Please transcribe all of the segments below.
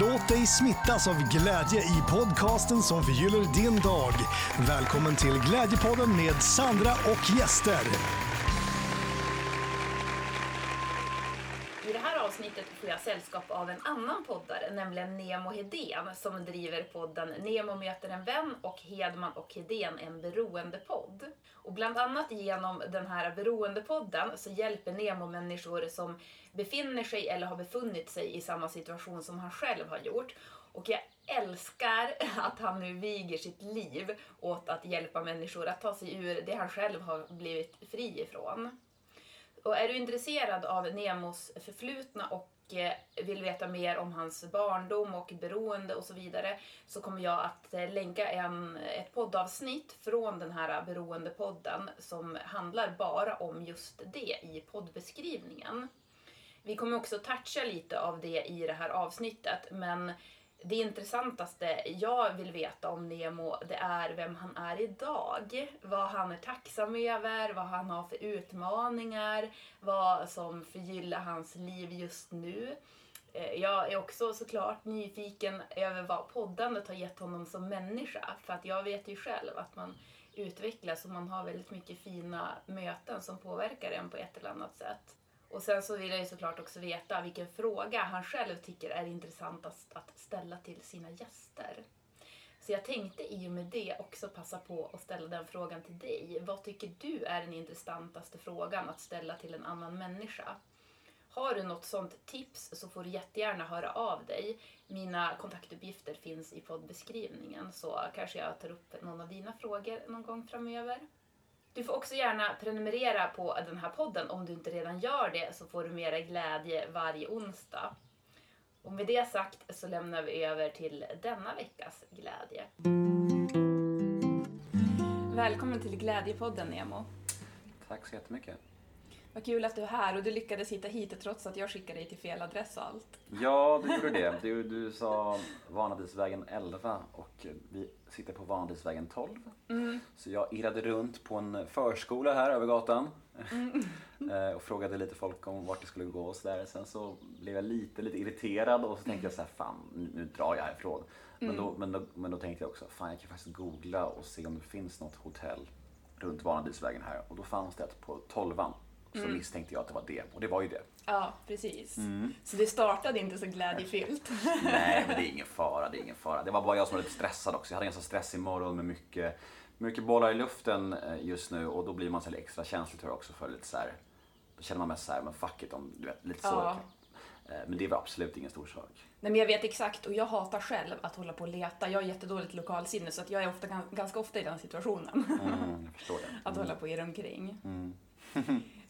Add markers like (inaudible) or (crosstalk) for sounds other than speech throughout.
Låt dig smittas av glädje i podcasten som förgyller din dag. Välkommen till Glädjepodden med Sandra och gäster. Av en annan poddare, nämligen Nemo Hedén som driver podden Nemo möter en vän och Hedman och Hedén en beroendepodd. Och bland annat genom den här beroendepodden så hjälper Nemo människor som befinner sig eller har befunnit sig i samma situation som han själv har gjort. Och jag älskar att han nu viger sitt liv åt att hjälpa människor att ta sig ur det han själv har blivit fri ifrån. Och är du intresserad av Nemos förflutna och Eh, vill veta mer om hans barndom och beroende och så vidare så kommer jag att eh, länka en, ett poddavsnitt från den här beroendepodden som handlar bara om just det i poddbeskrivningen. Vi kommer också toucha lite av det i det här avsnittet men det intressantaste jag vill veta om Nemo det är vem han är idag. Vad han är tacksam över, vad han har för utmaningar, vad som förgyller hans liv just nu. Eh, jag är också såklart nyfiken över vad poddandet har gett honom som människa. För att jag vet ju själv att man utvecklas och man har väldigt mycket fina möten som påverkar en på ett eller annat sätt. Och sen så vill jag ju såklart också veta vilken fråga han själv tycker är intressantast att ställa till sina gäster. Så jag tänkte i och med det också passa på att ställa den frågan till dig. Vad tycker du är den intressantaste frågan att ställa till en annan människa? Har du något sånt tips så får du jättegärna höra av dig. Mina kontaktuppgifter finns i poddbeskrivningen så kanske jag tar upp någon av dina frågor någon gång framöver. Du får också gärna prenumerera på den här podden om du inte redan gör det så får du mera glädje varje onsdag. Och med det sagt så lämnar vi över till denna veckas glädje. Välkommen till Glädjepodden Nemo. Tack så jättemycket. Vad kul att du är här och du lyckades hitta hit trots att jag skickade dig till fel adress och allt. Ja, du gjorde det. Du, du sa Vanadisvägen 11 och vi sitter på Vanadisvägen 12. Så jag irrade runt på en förskola här över gatan (laughs) Eh, och frågade lite folk om vart det skulle gå och sådär. Sen så blev jag lite, lite irriterad och så tänkte jag så här, fan nu, drar jag härifrån. Men, då, men, då, men då tänkte jag också, fan jag kan faktiskt googla och se om det finns något hotell runt Vanadisvägen här. Och då fanns det ett på 12 Så misstänkte jag att det var det. Och det var ju det. Ja, precis. Så det startade inte så glädjefyllt. (laughs) Nej, men det är ingen (laughs) fara. Det är ingen fara. Det var bara jag som var lite stressad också. Jag hade en ganska stressig morgon med mycket, mycket bollar i luften eh, just nu och då blir man så här extra känslig tror jag också för lite så här. Då känner man mest så här, men fuck it, om, du vet, lite så. Ja. Eh, Men det var absolut ingen stor sak. Nej, men jag vet exakt och jag hatar själv att hålla på och leta. Jag har jättedåligt lokalsinne så att jag är ofta, ganska ofta i den situationen. Mm, jag förstår det. (laughs) Att hålla på och irra omkring.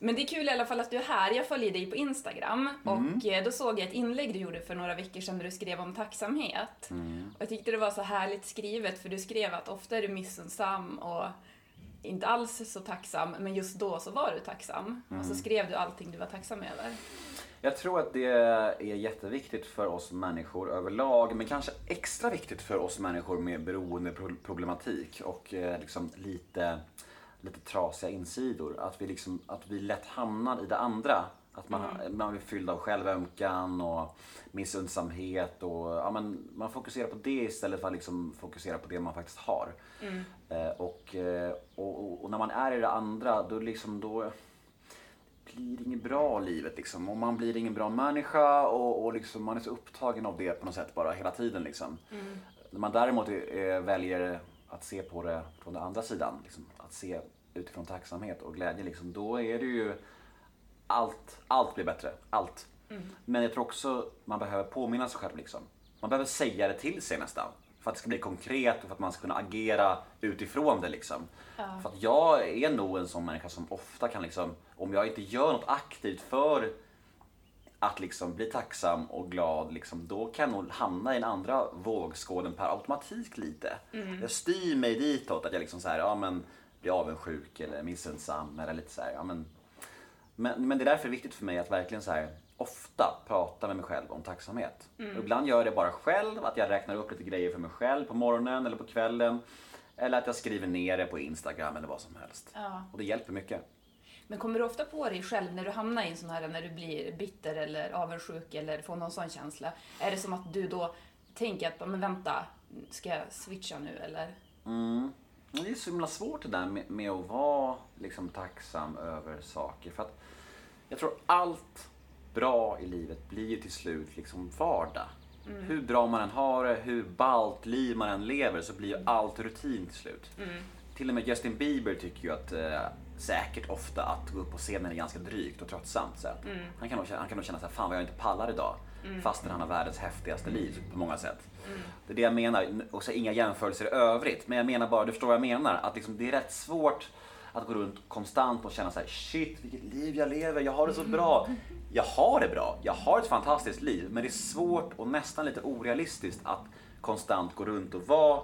Men det är kul i alla fall att du är här. Jag följer dig på Instagram och eh, då såg jag ett inlägg du gjorde för några veckor sedan där du skrev om tacksamhet. Och jag tyckte det var så härligt skrivet för du skrev att ofta är du missunnsam och inte alls så tacksam, men just då så var du tacksam. Och så skrev du allting du var tacksam över. Jag tror att det är jätteviktigt för oss människor överlag, men kanske extra viktigt för oss människor med beroendeproblematik och eh, liksom lite, lite trasiga insidor. Att vi, liksom, att vi lätt hamnar i det andra. Att man, man blir fylld av självömkan och missundsamhet. Och, ja, men man fokuserar på det istället för att liksom fokusera på det man faktiskt har. Eh, och, eh, och, och, och när man är i det andra, då, liksom, då blir det inget bra livet liksom. Och man blir ingen bra människa och, och liksom, man är så upptagen av det på något sätt bara hela tiden liksom. När man däremot eh, väljer att se på det från den andra sidan, liksom, att se utifrån tacksamhet och glädje, liksom, då är det ju allt, allt blir bättre. Allt. Men jag tror också man behöver påminna sig själv. Liksom. Man behöver säga det till sig nästan. För att det ska bli konkret och för att man ska kunna agera utifrån det. Liksom. För att jag är nog en sån människa som ofta kan, liksom, om jag inte gör något aktivt för att liksom bli tacksam och glad, liksom, då kan jag nog hamna i den andra vågskålen per automatik lite. Jag styr mig ditåt, att jag liksom så här, ja, men, blir avundsjuk eller missunnsam eller lite så här, ja, men, men, men det är därför viktigt för mig att verkligen så här, ofta prata med mig själv om tacksamhet. Och ibland gör jag det bara själv, att jag räknar upp lite grejer för mig själv på morgonen eller på kvällen. Eller att jag skriver ner det på Instagram eller vad som helst. Ja. Och det hjälper mycket. Men kommer du ofta på dig själv när du hamnar i en sån här, när du blir bitter eller avundsjuk eller får någon sån känsla? Är det som att du då tänker att, men vänta, ska jag switcha nu eller? Mm. Det är så himla svårt det där med, med att vara liksom tacksam över saker. För att jag tror allt bra i livet blir ju till slut liksom vardag. Hur bra man än har det, hur ballt liv man än lever så blir ju allt rutin till slut. Till och med Justin Bieber tycker ju att eh, säkert ofta att gå upp på scenen är ganska drygt och tröttsamt. Så. att Han kan nog han kan nog känna så här, fan vad jag inte pallar idag. Fastän han har världens häftigaste liv på många sätt. Det är det jag menar, och så inga jämförelser i övrigt. Men jag menar bara, du förstår vad jag menar, att liksom, det är rätt svårt att gå runt konstant och känna så här: shit vilket liv jag lever, jag har det så bra. Jag har det bra, jag har ett fantastiskt liv. Men det är svårt och nästan lite orealistiskt att konstant gå runt och vara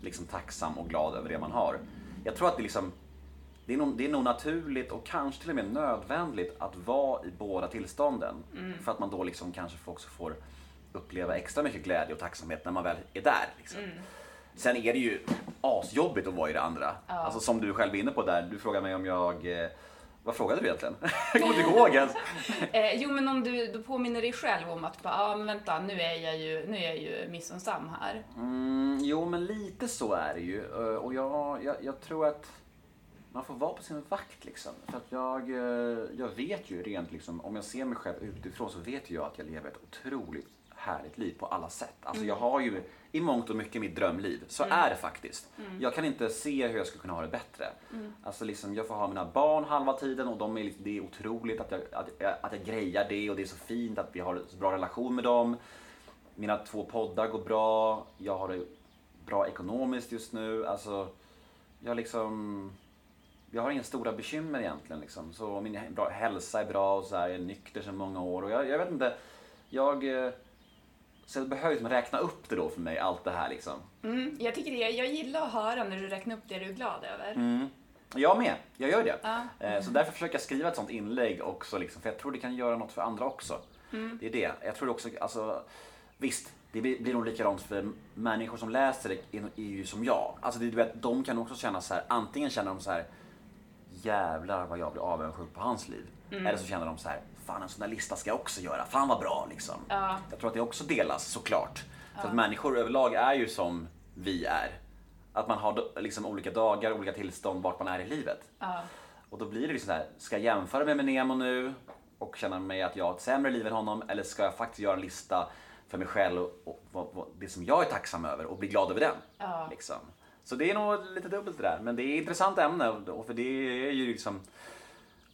liksom tacksam och glad över det man har. Jag tror att det, liksom, det, är nog, det är nog naturligt och kanske till och med nödvändigt att vara i båda tillstånden. För att man då liksom kanske också får uppleva extra mycket glädje och tacksamhet när man väl är där. Liksom. Sen är det ju asjobbigt att vara i det andra. Alltså som du själv är inne på där, du frågade mig om jag eh, vad frågade du egentligen? (laughs) jag kommer inte ihåg ens. (laughs) Eh, jo, men om du, du påminner dig själv om att, ja ah, men vänta, nu är jag ju, nu är jag ju missunnsam här. Mm, jo, men lite så är det ju. Eh, Och jag, jag, jag tror att man får vara på sin vakt liksom. För att jag, eh, jag vet ju rent liksom, om jag ser mig själv utifrån så vet jag att jag lever ett otroligt härligt liv på alla sätt. Alltså jag har ju i mångt och mycket mitt drömliv. Så är det faktiskt. Jag kan inte se hur jag skulle kunna ha det bättre. Alltså liksom, jag får ha mina barn halva tiden och de är, liksom- det är otroligt att jag, att, jag- att jag grejar det och det är så fint att vi har en så bra relation med dem. Mina två poddar går bra. Jag har det bra ekonomiskt just nu. Alltså, jag liksom... Jag har inga stora bekymmer egentligen. Liksom. Så min bra, hälsa är bra och så här, jag är nykter sedan många år. Och jag, jag vet inte, jag... eh, Så jag behöver liksom räkna upp det då för mig, allt det här liksom. Mm, jag tycker det, jag gillar att höra när du räknar upp det du är glad över. Mm. Jag med, jag gör det. Ja. Eh, Så därför försöker jag skriva ett sånt inlägg också, liksom, för jag tror det kan göra något för andra också. Det är det. Jag tror också, alltså, visst, det blir nog likadant för människor som läser det är, är ju som jag. Alltså, det, du vet, de kan också känna så här, antingen känner de så här, jävlar vad jag blir avundsjuk på hans liv. Eller så känner de så här, fan en sån där lista ska jag också göra, fan vad bra liksom. Ja. Jag tror att det också delas såklart. För att människor överlag är ju som vi är. Att man har liksom olika dagar, olika tillstånd vart man är i livet. Ja. Och då blir det liksom så här, ska jag jämföra mig med Nemo nu och känna mig att jag har ett sämre liv än honom? Eller ska jag faktiskt göra en lista för mig själv och, och, vad- det som jag är tacksam över och bli glad över den? Ja. Liksom. Så det är nog lite dubbelt det där. Men det är ett intressant ämne och för det är ju liksom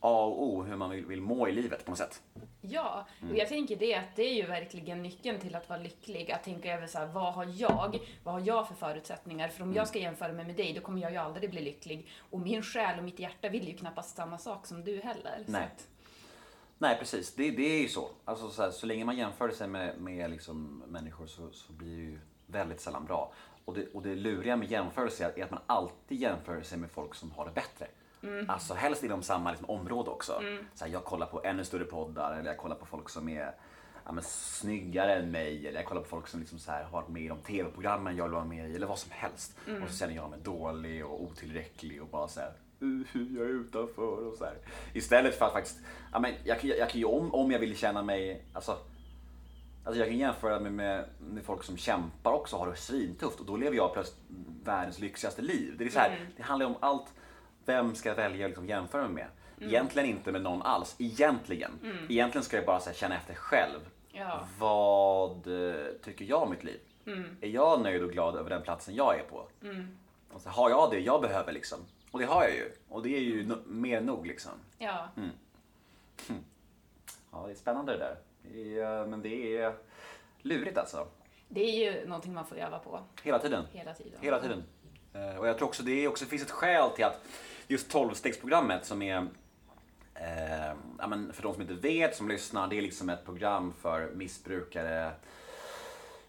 A och O hur man vill, vill må i livet på något sätt. Ja, och jag tänker det att det är ju verkligen nyckeln till att vara lycklig. Att tänka över så här, vad har jag? Vad har jag för förutsättningar? För om jag ska jämföra mig med dig, då kommer jag ju aldrig bli lycklig. Och min själ och mitt hjärta vill ju knappast samma sak som du heller. Nej. att- Nej precis, det, det är ju så. Alltså, så, här, så länge man jämför sig med, med liksom, människor så, så blir det ju väldigt sällan bra. Och det, och det luriga med jämförelse är att man alltid jämför sig med folk som har det bättre. Alltså helst inom samma liksom, område också. Så här, jag kollar på ännu större poddar eller jag kollar på folk som är ja, men, snyggare än mig. Eller jag kollar på folk som liksom, så här, har varit med i de tv-programmen jag vill vara med i. Eller vad som helst. Och så känner jag mig dålig och otillräcklig och bara så här, "Uh, jag är utanför och så här. Istället för att faktiskt, ja, men jag, kan- jag kan ju om, om jag vill känna mig, alltså Alltså jag kan jämföra mig med, med folk som kämpar också och har det svintufft och då lever jag plötsligt världens lyxigaste liv. Det, är så här, det handlar om allt, vem ska jag välja att liksom jämföra mig med? Egentligen inte med någon alls, egentligen. Egentligen ska jag bara här, känna efter själv. Ja. Vad eh, tycker jag om mitt liv? Är jag nöjd och glad över den platsen jag är på? Och så har jag det jag behöver liksom? Och det har jag ju. Och det är ju no- mer nog liksom. Ja. Ja, det är spännande det där. Är, men det är lurigt alltså. Det är ju någonting man får öva på Hela tiden. hela tiden. Hela tiden. Eh, Och jag tror också det är också, finns ett skäl till att just 12-stegsprogrammet som är eh, ja, men för de som inte vet, som lyssnar, det är liksom ett program för missbrukare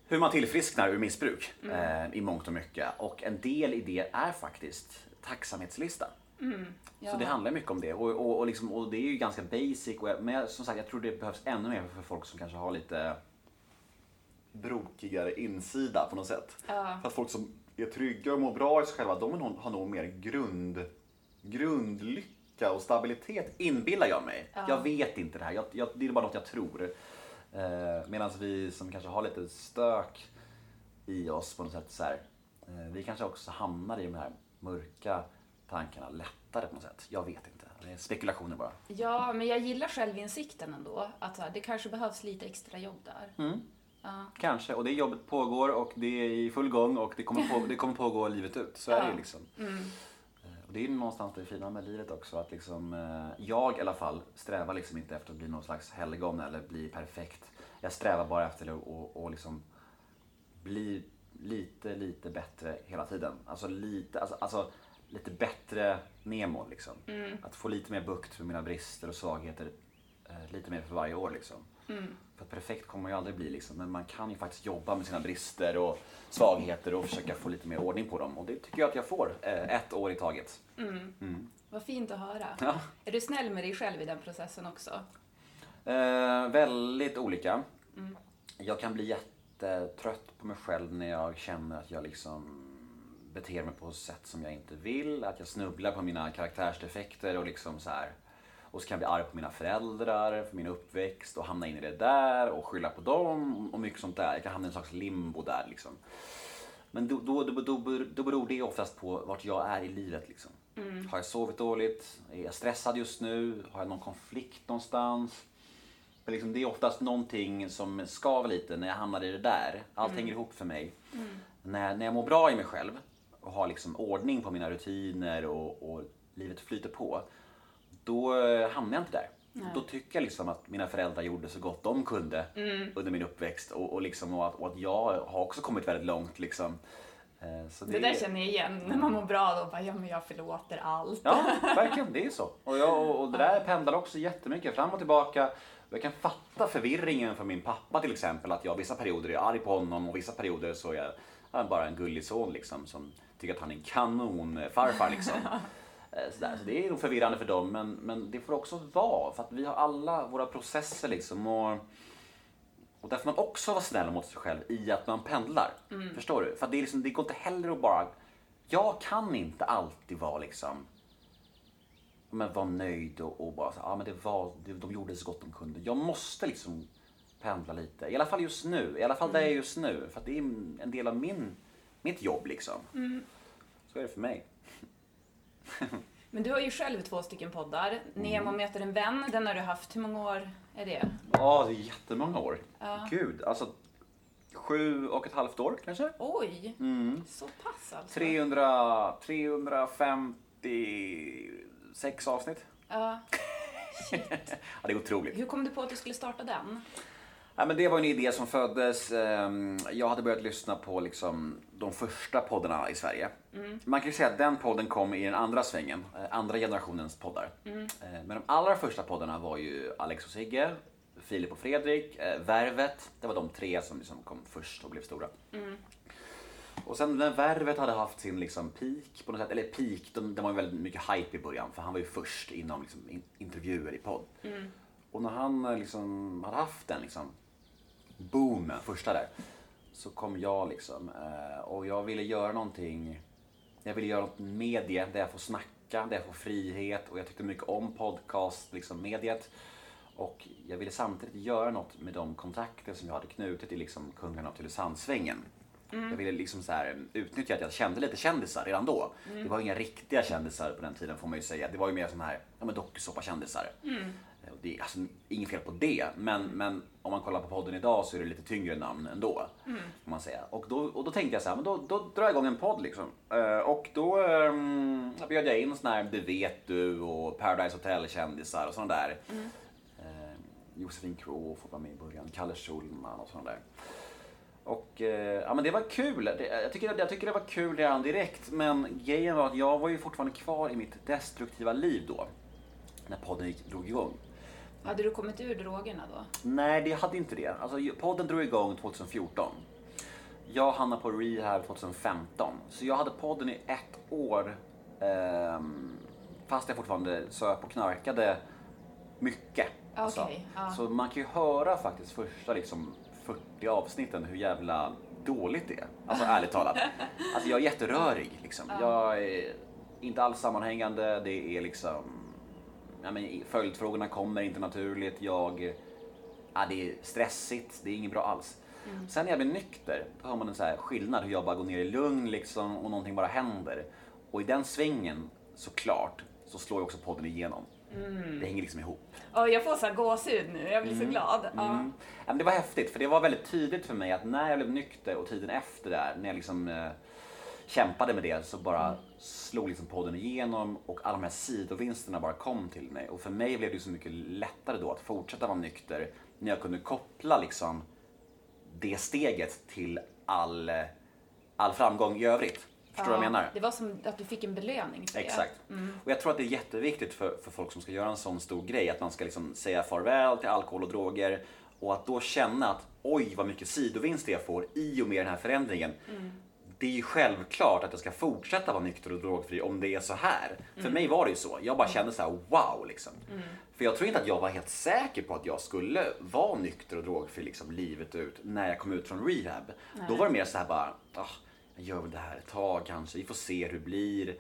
hur man tillfrisknar ur missbruk eh, i mångt och mycket. Och en del i det är faktiskt tacksamhetslista. Ja. Så det handlar mycket om det. Och, och, och, liksom, och det är ju ganska basic. Och jag, men jag, som sagt, jag tror det behövs ännu mer för folk som kanske har lite brokigare insida på något sätt. Ja. För att folk som är trygga och mår bra i sig själva, de har nog- har nog mer grund, grundlycka lycka och stabilitet inbillar jag mig. Ja. Jag vet inte det här. Jag, jag, det är bara något jag tror. Eh, Medan vi som kanske har lite stök i oss på något sätt så här, eh, vi kanske också hamnar i de här mörka tankarna lättare på något sätt. Jag vet inte. Det är spekulationer bara. Ja, men jag gillar självinsikten ändå. Att det kanske behövs lite extra jobb där. Mm. Ja. Kanske. Och det jobbet pågår och det är i full gång och det kommer, på, det kommer pågå livet ut. Så är det Ja. liksom. Mm. Eh, Och det är någonstans det fina med livet också. Att liksom, eh, jag i alla fall strävar liksom inte efter att bli någon slags helgon eller bli perfekt. Jag strävar bara efter att och, och liksom bli lite, lite bättre hela tiden. Alltså lite, alltså, alltså lite bättre Nemo liksom. Mm. Att få lite mer bukt med mina brister och svagheter eh, lite mer för varje år liksom. Mm. För att perfekt kommer man ju aldrig bli liksom. Men man kan ju faktiskt jobba med sina brister och svagheter och försöka få lite mer ordning på dem. Och det tycker jag att jag får. Eh, ett år i taget. Mm. Vad fint att höra. Ja. Är du snäll med dig själv i den processen också? Eh, väldigt olika. Mm. Jag kan bli jättetrött på mig själv när jag känner att jag liksom beter mig på ett sätt som jag inte vill. Att jag snubblar på mina karaktärsdefekter och liksom så här. Och så kan jag bli arg på mina föräldrar för min uppväxt och hamna in i det där och skylla på dem och mycket sånt där. Jag kan hamna i en slags limbo där liksom. Men då, då, då, då, då beror det oftast på vart jag är i livet liksom. Har jag sovit dåligt? Är jag stressad just nu? Har jag någon konflikt någonstans? Men liksom, det är oftast någonting som skaver lite när jag hamnar i det där. Allt hänger ihop för mig. När, när jag mår bra i mig själv har liksom ordning på mina rutiner och, och livet flyter på. Då hamnar jag inte där. Nej. Då tycker jag liksom att mina föräldrar gjorde så gott de kunde under min uppväxt. Och, och, liksom, och, att, och att jag har också kommit väldigt långt. Liksom. Eh, Så Det där känner jag igen. När man mår bra då bara, ja men jag förlåter allt. Ja, verkligen. Det är så. Och, jag, och, och det där pendlar också jättemycket fram och tillbaka. Jag kan fatta förvirringen för min pappa till exempel. Att jag vissa perioder är arg på honom och vissa perioder så är jag ja, bara en gullig son liksom. Som tycker att han är en kanonfarfar liksom. (laughs) Eh, Sådär. Så det är nog förvirrande för dem. Men, men det får också vara. För att vi har alla våra processer liksom. Och, och där får man också vara snäll mot sig själv i att man pendlar. Förstår du? För det, är liksom, det går inte heller att bara... Jag kan inte alltid vara liksom men vara nöjd och, och bara så, ja men det var, de gjorde så gott de kunde. Jag måste liksom pendla lite. I alla fall just nu. I alla fall där jag är just nu. För att det är en del av min, mitt jobb liksom. Så är det för mig. Men du har ju själv två stycken poddar. Nemo möter en vän, den har du haft. Hur många år är det? Ja, det är jättemånga år. Ja. Gud, alltså sju och ett halvt år kanske? Oj, Mm. så pass alltså. 300, 356 avsnitt. Ja. (laughs) Ja, det är otroligt. Hur kom du på att du skulle starta den? Ja, men det var en idé som föddes. ehm, Jag hade börjat lyssna på liksom de första poddarna i Sverige. Man kan ju säga att den podden kom i den andra svängen, eh, andra generationens poddar. Eh, Men de allra första poddarna var ju Alex och Sigge, Filip och Fredrik, eh, Värvet. Det var de tre som liksom kom först och blev stora. Och sen när Värvet hade haft sin liksom peak på något sätt, eller peak, de, det var ju väldigt mycket hype i början för han var ju först inom liksom in, intervjuer i podd. Och när han liksom hade haft den liksom boomen, första där, så kom jag liksom eh, och jag ville göra någonting, jag ville göra något medie där jag får snacka, där jag får frihet och jag tyckte mycket om podcast, liksom mediet. Och jag ville samtidigt göra något med de kontakter som jag hade knutit i liksom Kungarna av Tylösandssvängen. Jag ville liksom så här utnyttja att jag kände lite kändisar redan då. Det var inga riktiga kändisar på den tiden får man ju säga. Det var ju mer sån här ja, dokusåpakändisar. Och Det är alltså inget fel på det, men, men om man kollar på podden idag så är det lite tyngre namn ändå. Får man säga. Och, då, och då tänkte jag så här, men då, då drar jag igång en podd liksom. Eh, och då um, bjöd jag in såna här Det vet du och Paradise Hotel-kändisar och sådana där. Eh, Josefin får vara med i början, Kalle Schulman och sådana där. Och eh, ja, men det var kul. Det, jag, tycker, jag tycker det var kul redan direkt. Men grejen var att jag var ju fortfarande kvar i mitt destruktiva liv då. När podden gick, drog igång. Hade du kommit ur drogerna då? Nej, det hade inte det. Alltså, podden drog igång 2014. Jag hamnade på rehab 2015. Så jag hade podden i ett år. ehm, fast jag fortfarande söp och knarkade mycket. Alltså, Okej, ja. Så man kan ju höra faktiskt första liksom, 40 avsnitten hur jävla dåligt det är. Alltså (laughs) ärligt talat. Alltså jag är jätterörig liksom. Jag är inte alls sammanhängande. Det är liksom ja, men följdfrågorna kommer inte naturligt. Jag, ja, det är stressigt, det är inget bra alls. Mm. Sen när jag blir nykter, då har man en så här skillnad hur jag bara går ner i lugn liksom och någonting bara händer. Och i den svängen, såklart, så slår ju också podden igenom. Mm. Det hänger liksom ihop. Ja, jag får så här gåshud nu. Jag blir mm. så glad. Ja. Mm. Ja, men det var häftigt, för det var väldigt tydligt för mig att när jag blev nykter och tiden efter där, när jag liksom eh, kämpade med det, så bara slog liksom podden igenom och alla de här sidovinsterna bara kom till mig. Och för mig blev det så mycket lättare då att fortsätta vara nykter när jag kunde koppla liksom det steget till all, all framgång i övrigt. Förstår du ja, vad jag menar? Det var som att du fick en belöning för Exakt. det. Mm. Och jag tror att det är jätteviktigt för, för folk som ska göra en sån stor grej, att man ska liksom säga farväl till alkohol och droger och att då känna att oj vad mycket sidovinst jag får i och med den här förändringen. Mm. Det är ju självklart att jag ska fortsätta vara nykter och drogfri om det är så här. Mm. För mig var det ju så. Jag bara mm. kände så här: wow liksom. Mm. För jag tror inte att jag var helt säker på att jag skulle vara nykter och drogfri liksom livet ut när jag kom ut från rehab. Nej. Då var det mer så här bara, ah, jag gör väl det här ett tag kanske, vi får se hur det blir.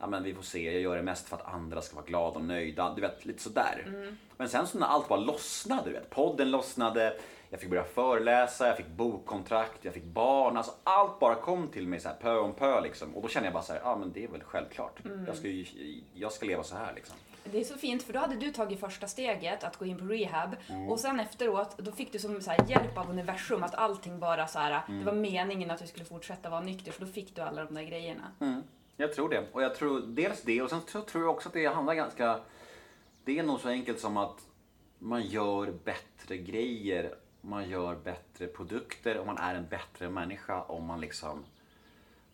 Ja men vi får se, jag gör det mest för att andra ska vara glada och nöjda. Du vet, lite sådär. Mm. Men sen så när allt bara lossnade, du vet, podden lossnade, jag fick börja föreläsa, jag fick bokkontrakt, jag fick barn. Alltså allt bara kom till mig så här pö om pö liksom. Och då kände jag bara så här, ja men det är väl självklart. Mm. Jag, ska ju, jag ska leva så här liksom. Det är så fint för då hade du tagit första steget att gå in på rehab mm. och sen efteråt då fick du som så här, hjälp av universum att allting bara så här, mm. det var meningen att du skulle fortsätta vara nykter för då fick du alla de där grejerna. Mm. Jag tror det. Och jag tror dels det och sen så tror jag också att det handlar ganska, det är nog så enkelt som att man gör bättre grejer, man gör bättre produkter och man är en bättre människa om man liksom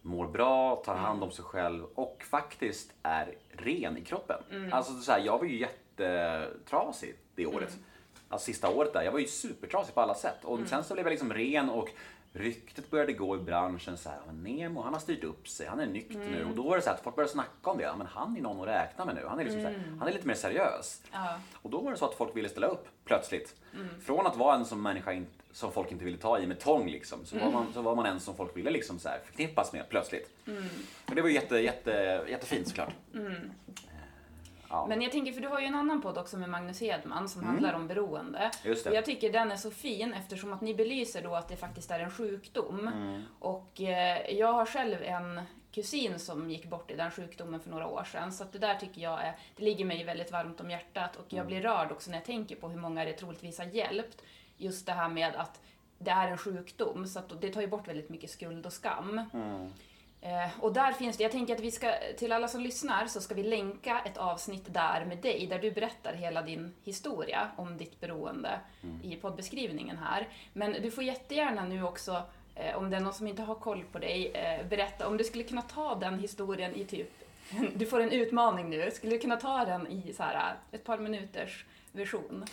mår bra, tar hand om mm. sig själv och faktiskt är ren i kroppen. Mm. Alltså så här, jag var ju jättetrasig det året. Mm. Alltså sista året där. Jag var ju supertrasig på alla sätt. Och mm. sen så blev jag liksom ren och ryktet började gå i branschen så här, Nemo han har styrt upp sig, han är nykter mm. nu. Och då var det så här att folk började snacka om det. Men han är någon att räkna med nu. Han är, liksom mm. här, han är lite mer seriös. Ja. Och då var det så att folk ville ställa upp plötsligt. Mm. Från att vara en som människa som folk inte ville ta i med tång liksom. Så, mm. var, man, så var man en som folk ville liksom så här förknippas med plötsligt. Mm. Och det var jätte, jätte, jättefint såklart. Ja. Men jag tänker, för du har ju en annan podd också med Magnus Hedman som mm. handlar om beroende. Just det. Och jag tycker den är så fin eftersom att ni belyser då att det faktiskt är en sjukdom. Mm. Och eh, jag har själv en kusin som gick bort i den sjukdomen för några år sedan. Så att det där tycker jag är, det ligger mig väldigt varmt om hjärtat och jag mm. blir rörd också när jag tänker på hur många det troligtvis har hjälpt just det här med att det är en sjukdom, så att det tar ju bort väldigt mycket skuld och skam. Mm. Eh, och där finns det, jag tänker att vi ska, till alla som lyssnar, så ska vi länka ett avsnitt där med dig, där du berättar hela din historia om ditt beroende mm. i poddbeskrivningen här. Men du får jättegärna nu också, eh, om det är någon som inte har koll på dig, eh, berätta om du skulle kunna ta den historien i typ, (laughs) du får en utmaning nu, skulle du kunna ta den i så här, ett par minuters version?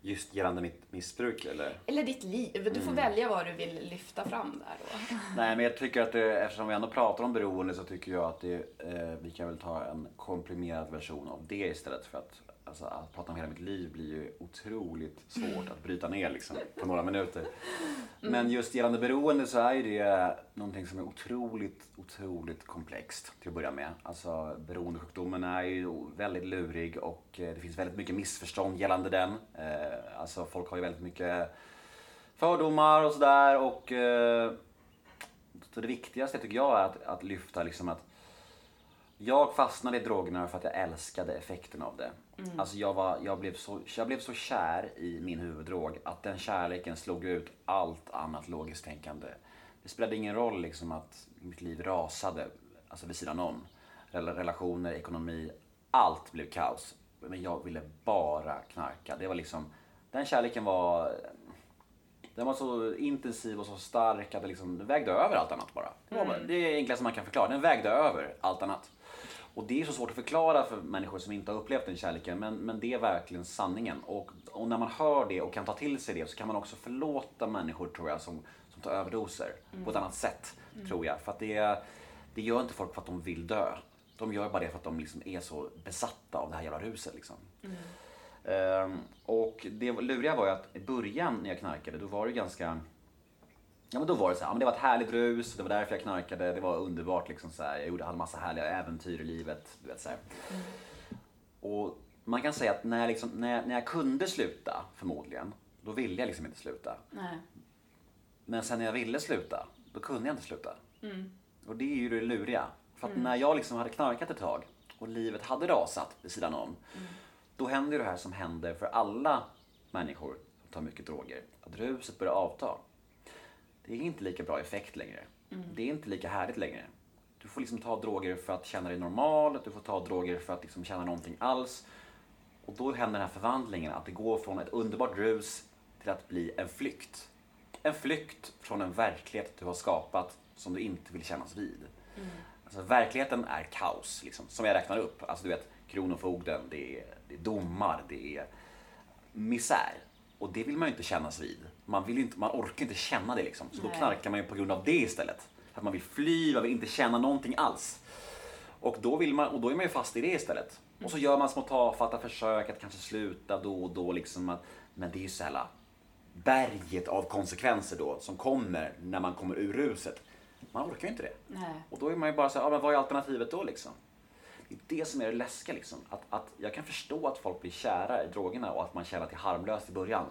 Just gällande mitt missbruk eller? Eller ditt liv. Du får mm. välja vad du vill lyfta fram där då. (laughs) Nej men jag tycker att det, eftersom vi ändå pratar om beroende så tycker jag att det, eh, vi kan väl ta en komprimerad version av det istället för att alltså, att prata om hela mitt liv blir ju otroligt svårt att bryta ner liksom, på några minuter. Mm. Men just gällande beroende så är ju det någonting som är otroligt, otroligt komplext till att börja med. Alltså beroendesjukdomen är ju väldigt lurig och eh, det finns väldigt mycket missförstånd gällande den. Eh, alltså folk har ju väldigt mycket fördomar och sådär och eh, så det viktigaste tycker jag är att, att lyfta liksom att jag fastnade i drogerna för att jag älskade effekten av det. Mm. Alltså jag, var, jag, blev så, jag blev så kär i min huvuddrog att den kärleken slog ut allt annat logiskt tänkande. Det spelade ingen roll liksom att mitt liv rasade, alltså vid sidan om. Relationer, ekonomi, allt blev kaos. Men jag ville bara knarka. Det var liksom, den kärleken var den var så intensiv och så stark att det liksom, vägde över allt annat bara. Det, var, mm. det är enklaste man kan förklara. Den vägde över allt annat. Och det är så svårt att förklara för människor som inte har upplevt den kärleken, men, men det är verkligen sanningen. Och, och när man hör det och kan ta till sig det så kan man också förlåta människor, tror jag, som, som tar överdoser mm. på ett annat sätt, mm. tror jag. För att det, det gör inte folk för att de vill dö. De gör bara det för att de liksom är så besatta av det här jävla ruset. Liksom. Mm. Um, och det luriga var ju att i början när jag knarkade, då var det ganska Ja men då var det så här, men det var ett härligt rus, det var därför jag knarkade, det var underbart liksom så här. Jag gjorde, hade massa härliga äventyr i livet. Du vet, så mm. Och man kan säga att när jag, liksom, när, jag, när jag kunde sluta, förmodligen, då ville jag liksom inte sluta. Nej. Men sen när jag ville sluta, då kunde jag inte sluta. Mm. Och det är ju det luriga. För att när jag liksom hade knarkat ett tag och livet hade rasat vid sidan om. Då händer ju det här som händer för alla människor som tar mycket droger. Att ruset börjar avta. Det är inte lika bra effekt längre. Det är inte lika härligt längre. Du får liksom ta droger för att känna dig normal, du får ta droger för att liksom känna någonting alls. Och då händer den här förvandlingen, att det går från ett underbart rus till att bli en flykt. En flykt från en verklighet du har skapat som du inte vill kännas vid. Alltså, verkligheten är kaos, liksom, som jag räknar upp. Alltså, du vet, Kronofogden, det är, det är domar, det är misär. Och det vill man ju inte kännas vid. Man, vill inte, man orkar inte känna det liksom. Så då Nej. knarkar man ju på grund av det istället. Att man vill fly, man vill inte känna någonting alls. Och då, vill man, och då är man ju fast i det istället. Och så gör man små tafatta försök att kanske sluta då och då. Liksom att, men det är ju så här berget av konsekvenser då som kommer när man kommer ur ruset. Man orkar ju inte det. Nej. Och då är man ju bara så här, ja, men vad är alternativet då liksom? Det är det som är det läskiga liksom. Att, att jag kan förstå att folk blir kära i drogerna och att man känner att det är harmlöst i början.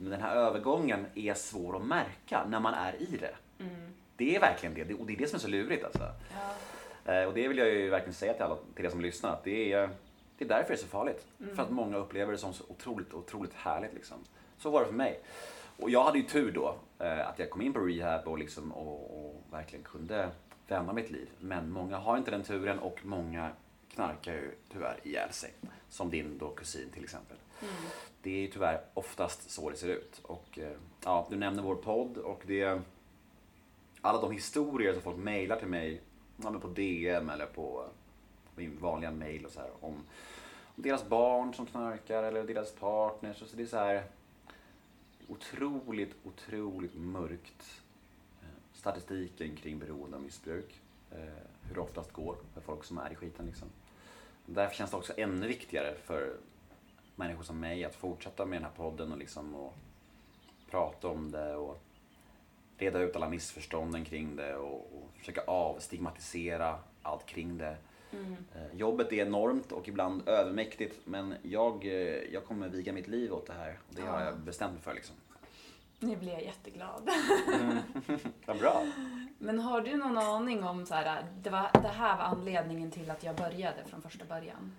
Men den här övergången är svår att märka när man är i det. Det är verkligen det. Och det är det som är så lurigt alltså. Ja. Eh, Och det vill jag ju verkligen säga till alla, till er som lyssnar, att det är, det är därför det är så farligt. För att många upplever det som så otroligt, otroligt härligt liksom. Så var det för mig. Och jag hade ju tur då, eh, att jag kom in på rehab och, liksom, och, och verkligen kunde vända mitt liv. Men många har inte den turen och många knarkar ju tyvärr ihjäl sig. Som din då kusin till exempel. Det är ju tyvärr oftast så det ser ut. Och eh, ja, du nämner vår podd och det alla de historier som folk mejlar till mig ja, på DM eller på min vanliga mail och så här, om, om deras barn som knarkar eller deras partners. Så det är så här otroligt, otroligt mörkt. eh, Statistiken kring beroende och missbruk. eh, Hur det oftast går för folk som är i skiten. Liksom. Därför känns det också ännu viktigare för människor som mig att fortsätta med den här podden och, liksom, och prata om det. Och, reda ut alla missförstånden kring det och, och försöka avstigmatisera allt kring det. Eh, Jobbet är enormt och ibland övermäktigt men jag, eh, jag kommer viga mitt liv åt det här. Och det har Ja. jag bestämt mig för. Liksom. Nu blir jag jätteglad. (laughs) Vad bra. Men har du någon aning om så här, det, var, det här var anledningen till att jag började från första början?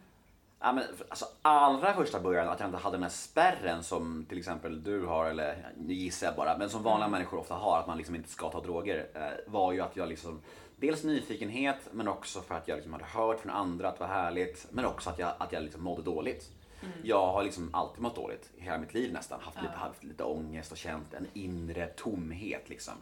Ja, men, alltså, allra första början att jag inte hade den här spärren som till exempel du har, eller nu gissar jag bara, men som vanliga människor ofta har, att man liksom inte ska ta droger, eh, var ju att jag liksom Dels nyfikenhet, men också för att jag liksom hade hört från andra att det var härligt, men också att jag, att jag liksom mådde dåligt. Jag har liksom alltid mått dåligt hela mitt liv nästan. Haft, lite, haft lite ångest och känt en inre tomhet. Liksom.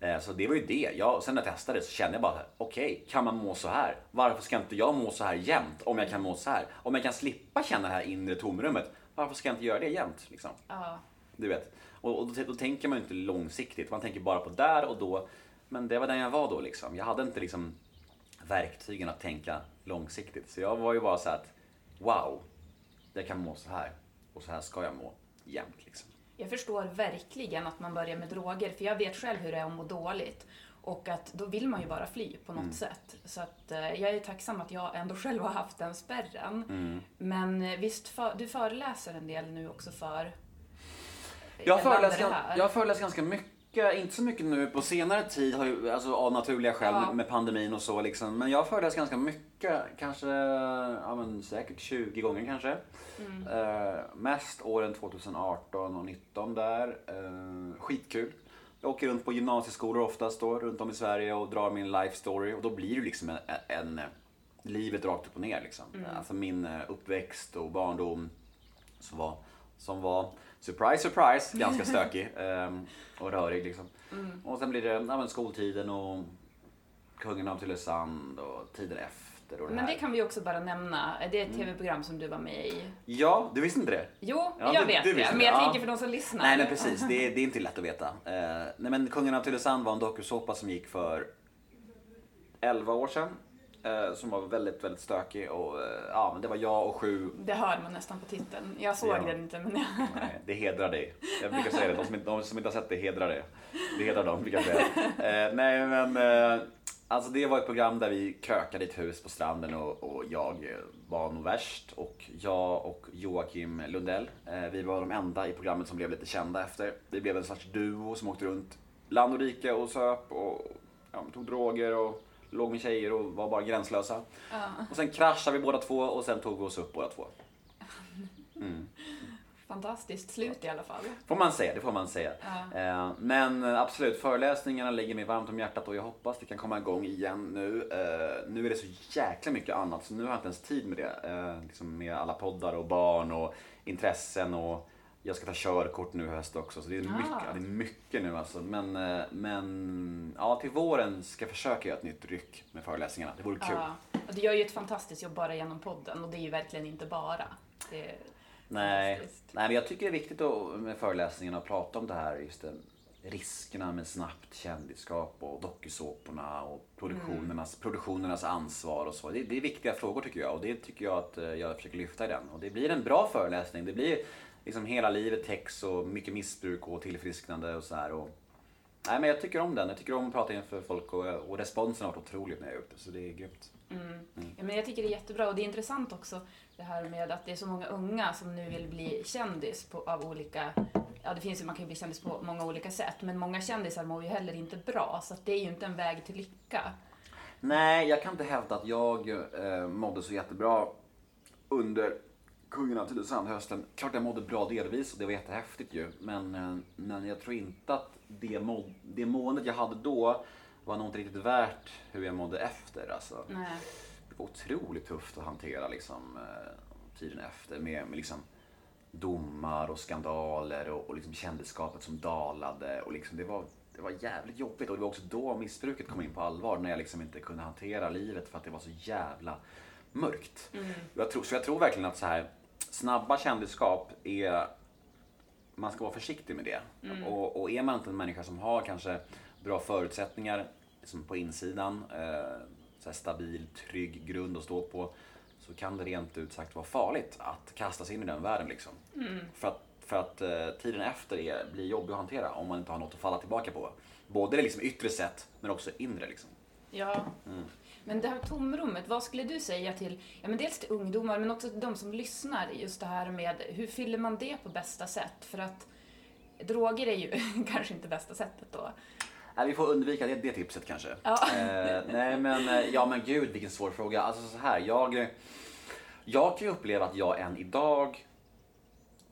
Eh, Så det var ju det. Jag, sen när jag testade så kände jag bara, okej, kan man må så här? Varför ska inte jag må så här jämt om jag kan må så här? Om jag kan slippa känna det här inre tomrummet, varför ska jag inte göra det jämt? Liksom? Ja. Du vet. Och, och då, då tänker man ju inte långsiktigt, man tänker bara på där och då. Men det var den jag var då liksom. Jag hade inte liksom verktygen att tänka långsiktigt. Så jag var ju bara så att, wow, jag kan må så här. Och så här ska jag må jämt liksom. Jag förstår verkligen att man börjar med droger, för jag vet själv hur det är att må dåligt. Och att då vill man ju bara fly på något sätt. Så att eh, jag är tacksam att jag ändå (laughs) själv har haft den spärren. Men eh, visst, för, du föreläser en del nu också för Jag föreläser, jag föreläser ganska mycket, inte så mycket nu på senare tid, har ju, alltså av naturliga skäl Ja. med pandemin och så liksom. Men jag föreläser ganska mycket, kanske, ja men säkert 20 gånger kanske. Mm. Eh, mest åren 2018 och 19 där. Eh, skitkul. Jag åker runt på gymnasieskolor oftast då, runt om i Sverige och drar min life story. Och då blir det liksom en, en, livet rakt upp och ner liksom. Alltså min eh, uppväxt och barndom som var, som var surprise, surprise, ganska (laughs) stökig ehm, och rörig liksom. Och sen blir det ja, men skoltiden och Kungen av Tylösand och tiden efter och det Men här. det kan vi också bara nämna. Det är ett tv-program som du var med i. Ja, du visste inte det? Jo, Ja, jag du- vet du det. Men jag ja. tänker för de som lyssnar. Nej, men precis. Det är, det är inte lätt att veta. Eh, nej, men Kungen av Tylösand var en dokusåpa som gick för 11 år sedan. Eh, som var väldigt, väldigt stökig och eh, ja, men det var jag och sju Det hör man nästan på titeln. Jag såg Ja. den inte, men jag... (laughs) Nej, det hedrar dig. Jag brukar säga det, de som inte, de som inte har sett det hedrar det. Det hedrar dem, brukar jag säga. Eh, nej men, eh, Alltså det var ett program där vi krökade i ett hus på stranden och, och jag var nog värst. Och jag och Joakim Lundell, eh, vi var de enda i programmet som blev lite kända efter. Vi blev en slags duo som åkte runt land och rike och söp och ja, tog droger och låg med tjejer och var bara gränslösa. Ja. Och sen kraschade vi båda två och sen tog vi oss upp båda två. Mm. Fantastiskt slut i alla fall. Får man säga, det får man säga. Ja. Eh, Men absolut, föreläsningarna ligger mig varmt om hjärtat och jag hoppas det kan komma igång igen nu. Eh, Nu är det så jäkla mycket annat så nu har jag inte ens tid med det. Eh, Liksom med alla poddar och barn och intressen och jag ska ta körkort nu i höst också så det är mycket, Ah. det är mycket nu alltså. Men, eh, men ja, till våren ska jag försöka göra ett nytt ryck med föreläsningarna. Det vore kul. Ja. Och du gör ju ett fantastiskt jobb bara genom podden och det är ju verkligen inte bara. Nej. Nej, men jag tycker det är viktigt att, med föreläsningarna att prata om det här, just det, riskerna med snabbt kändisskap och dokusåporna och produktionernas, produktionernas ansvar och så. Det, det är viktiga frågor tycker jag och det tycker jag att eh, jag försöker lyfta i den. Och det blir en bra föreläsning. Det blir liksom hela livet text och mycket missbruk och tillfrisknande och så här. Och, nej, men jag tycker om den. Jag tycker om att prata inför folk och, och responsen har varit otroligt när jag är ute så det är grymt. Mm. Ja, men jag tycker det är jättebra och det är intressant också det här med att det är så många unga som nu vill bli kändis på, av olika Ja, det finns ju, man kan ju bli kändis på många olika sätt, men många kändisar mår ju heller inte bra, så det är ju inte en väg till lycka. Nej, jag kan inte hävda att jag eh, mådde så jättebra under Kungen av Tylösand hösten. Klart jag mådde bra delvis och det var jättehäftigt ju. Men, eh, men jag tror inte att det, må, det måendet jag hade då var nog inte riktigt värt hur jag mådde efter. Alltså. Nej. Det var otroligt tufft att hantera liksom, eh, tiden efter med, med liksom, domar och skandaler och, och liksom kändisskapet som dalade. Och liksom, det, var, det var jävligt jobbigt och det var också då missbruket kom in på allvar när jag liksom inte kunde hantera livet för att det var så jävla mörkt. Jag tror, så jag tror verkligen att så här, snabba kändisskap är man ska vara försiktig med det. Och, och är man inte en människa som har kanske bra förutsättningar liksom på insidan, eh, så stabil, trygg grund att stå på, så kan det rent ut sagt vara farligt att kasta sig in i den världen. Liksom. För att, för att eh, tiden efter är, blir jobbig att hantera om man inte har något att falla tillbaka på. Både det liksom yttre sett, men också inre. Liksom. Ja. Men det här tomrummet, vad skulle du säga till, ja men dels till ungdomar men också till de som lyssnar, just det här med hur fyller man det på bästa sätt? För att droger är ju (laughs) kanske inte bästa sättet då. Nej, vi får undvika det, det tipset kanske. Ja. Eh, nej men, eh, ja men gud vilken svår fråga. Alltså så här, jag, jag kan ju uppleva att jag än idag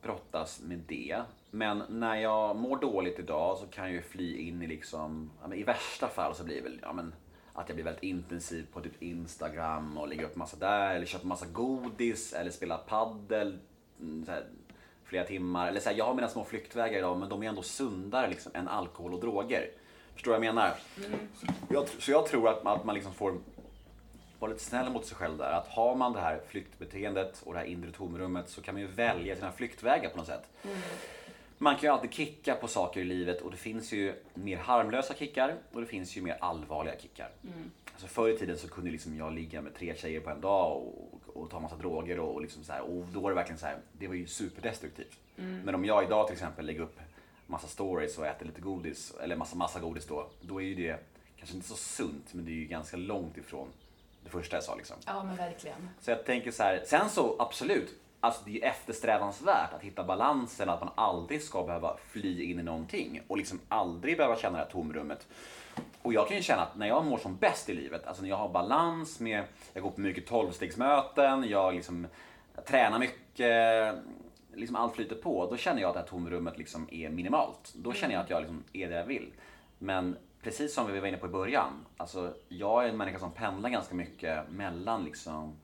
brottas med det. Men när jag mår dåligt idag så kan jag ju fly in i liksom, i värsta fall så blir det väl, ja men att jag blir väldigt intensiv på typ Instagram och lägger upp massa där eller köper massa godis eller spelar paddel mm, så här, flera timmar. Eller så här, jag har mina små flyktvägar idag men de är ändå sundare liksom, än alkohol och droger. Förstår du vad jag menar? Jag, tr- så jag tror att man, att man liksom får vara lite snäll mot sig själv där. Att har man det här flyktbeteendet och det här inre tomrummet så kan man ju välja sina flyktvägar på något sätt. Man kan ju alltid kicka på saker i livet och det finns ju mer harmlösa kickar och det finns ju mer allvarliga kickar. Alltså förr i tiden så kunde liksom jag ligga med tre tjejer på en dag och, och ta massa droger och, och, liksom så här, och då var det verkligen så här, det var ju superdestruktivt. Men om jag idag till exempel lägger upp massa stories och äter lite godis, eller massa massa godis då, då är ju det kanske inte så sunt men det är ju ganska långt ifrån det första jag sa liksom. Ja men verkligen. Så jag tänker så här, sen så absolut, alltså det är eftersträvansvärt att hitta balansen, att man aldrig ska behöva fly in i någonting och liksom aldrig behöva känna det här tomrummet. Och jag kan ju känna att när jag mår som bäst i livet, alltså när jag har balans med, jag går på mycket tolvstegsmöten, jag liksom jag tränar mycket, liksom allt flyter på, då känner jag att det här tomrummet liksom är minimalt. Då känner jag att jag liksom är det jag vill. Men precis som vi var inne på i början, alltså jag är en människa som pendlar ganska mycket mellan liksom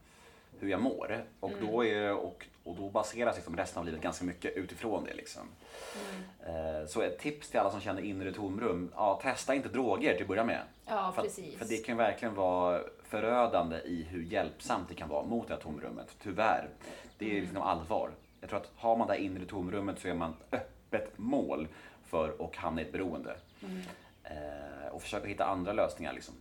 hur jag mår. Och, då, är, och, och då baseras liksom resten av livet ganska mycket utifrån det. Liksom. Eh, Så ett tips till alla som känner inre tomrum, ja, testa inte droger till att börja med. Ja, för, precis. för det kan verkligen vara förödande i hur hjälpsamt det kan vara mot det här tomrummet. Tyvärr. Det är liksom allvar. Jag tror att har man det här inre tomrummet så är man öppet mål för att hamna i ett beroende. Eh, och försöka hitta andra lösningar. Liksom.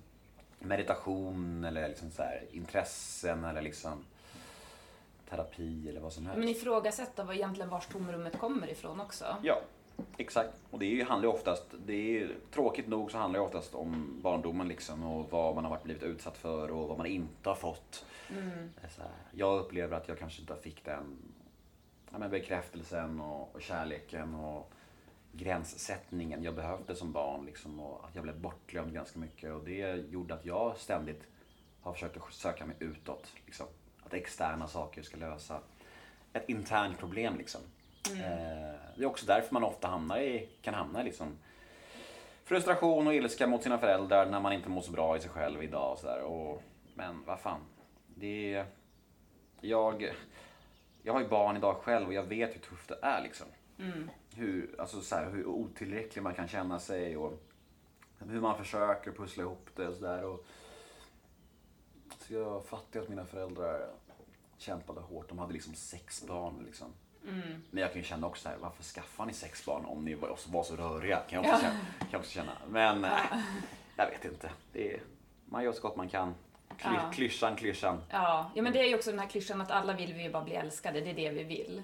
Meditation eller liksom så här, intressen eller liksom terapi eller vad som helst. Men ifrågasätta vad egentligen vars tomrummet kommer ifrån också. Ja, Exakt. Och det handlar ju oftast, det är tråkigt nog så handlar det oftast om barndomen liksom och vad man har varit blivit utsatt för och vad man inte har fått. Så här, jag upplever att jag kanske inte fick den ja, men bekräftelsen och, och kärleken och gränssättningen jag behövde som barn. Liksom, och att jag blev bortglömd ganska mycket. Och det gjorde att jag ständigt har försökt att söka mig utåt. Liksom. Att externa saker ska lösa ett internt problem. Liksom. Eh, det är också därför man ofta hamnar i, kan hamna i liksom, frustration och ilska mot sina föräldrar när man inte mår så bra i sig själv idag. Och så där. Och, men vad fan. Det är, jag, jag har ju barn idag själv och jag vet hur tufft det är. Liksom. Hur, alltså, så här, hur otillräcklig man kan känna sig och hur man försöker pussla ihop det och sådär. Så jag fattar att mina föräldrar kämpade hårt. De hade liksom sex barn. Liksom. Men jag kan ju känna också så här, varför skaffar ni sex barn om ni var, så röriga? Kan jag också, känna, kan jag också känna. Men eh, jag vet inte. Är, man gör så gott man kan. Kly, Ja. Klyschan, klyschan. Ja, ja, men det är ju också den här klyschan att alla vill vi ju bara bli älskade. Det är det vi vill.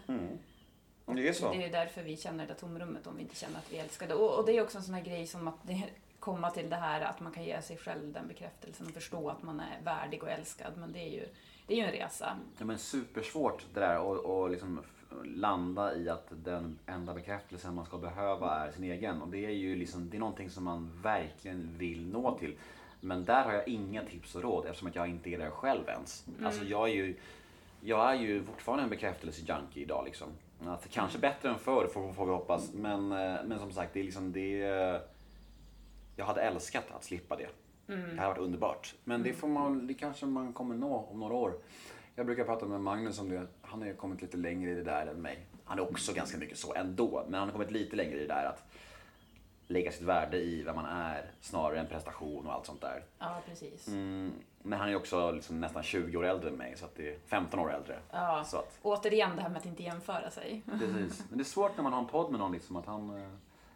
Det är så. Det är därför vi känner det tomrummet om vi inte känner att vi är älskade. Och, och det är också en sån här grej som att det, (laughs) komma till det här att man kan ge sig själv den bekräftelsen och förstå att man är värdig och älskad. Men det är ju, det är ju en resa. Ja, men supersvårt det där och, och liksom landa i att den enda bekräftelsen man ska behöva är sin egen. Och det är ju liksom, det är någonting som man verkligen vill nå till. Men där har jag inga tips och råd eftersom att jag inte är där själv ens. Alltså jag är ju, jag är ju fortfarande en bekräftelse-junkie idag liksom. Att kanske bättre än förr får, får vi hoppas. Men, eh, men som sagt, det är liksom det... Jag hade älskat att slippa det. Det hade varit underbart. Men det, får man, det kanske man kommer nå om några år. Jag brukar prata med Magnus om det. Han har kommit lite längre i det där än mig. Han är också ganska mycket så ändå. Men han har kommit lite längre i det där att lägga sitt värde i vem man är snarare än prestation och allt sånt där. Ja, precis. Mm, men han är också liksom nästan 20 år äldre än mig, så att det är 15 år äldre. Ja. Så att, Återigen det här med att inte jämföra sig. (laughs) precis. Men det är svårt när man har en podd med någon liksom att han... eh,